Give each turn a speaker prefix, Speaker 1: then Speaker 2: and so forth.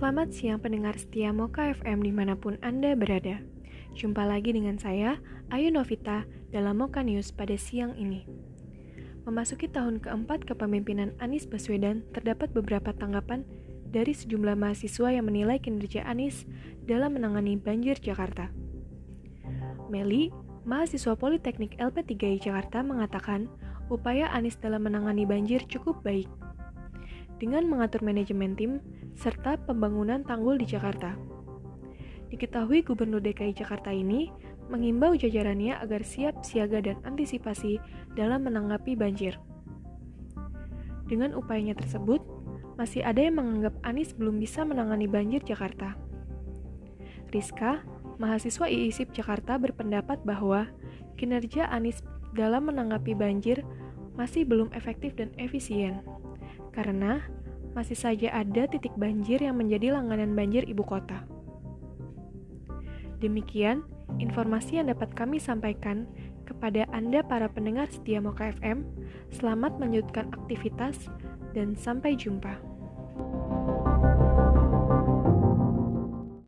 Speaker 1: Selamat siang pendengar setia Moka FM di mana pun Anda berada. Jumpa lagi dengan saya, Ayu Novita, dalam Moka News pada siang ini. Memasuki tahun keempat kepemimpinan Anies Baswedan, terdapat beberapa tanggapan dari sejumlah mahasiswa yang menilai kinerja Anies dalam menangani banjir Jakarta. Meli, mahasiswa Politeknik LP3I Jakarta mengatakan upaya Anies dalam menangani banjir cukup baik dengan mengatur manajemen tim serta pembangunan tanggul di Jakarta. Diketahui Gubernur DKI Jakarta ini mengimbau jajarannya agar siap siaga dan antisipasi dalam menanggapi banjir. Dengan upayanya tersebut, masih ada yang menganggap Anies belum bisa menangani banjir Jakarta. Rizka, mahasiswa IISIP Jakarta berpendapat bahwa kinerja Anies dalam menanggapi banjir masih belum efektif dan efisien karena masih saja ada titik banjir yang menjadi langganan banjir ibu kota. Demikian informasi yang dapat kami sampaikan kepada Anda para pendengar setia Moka FM. Selamat melanjutkan aktivitas dan sampai jumpa.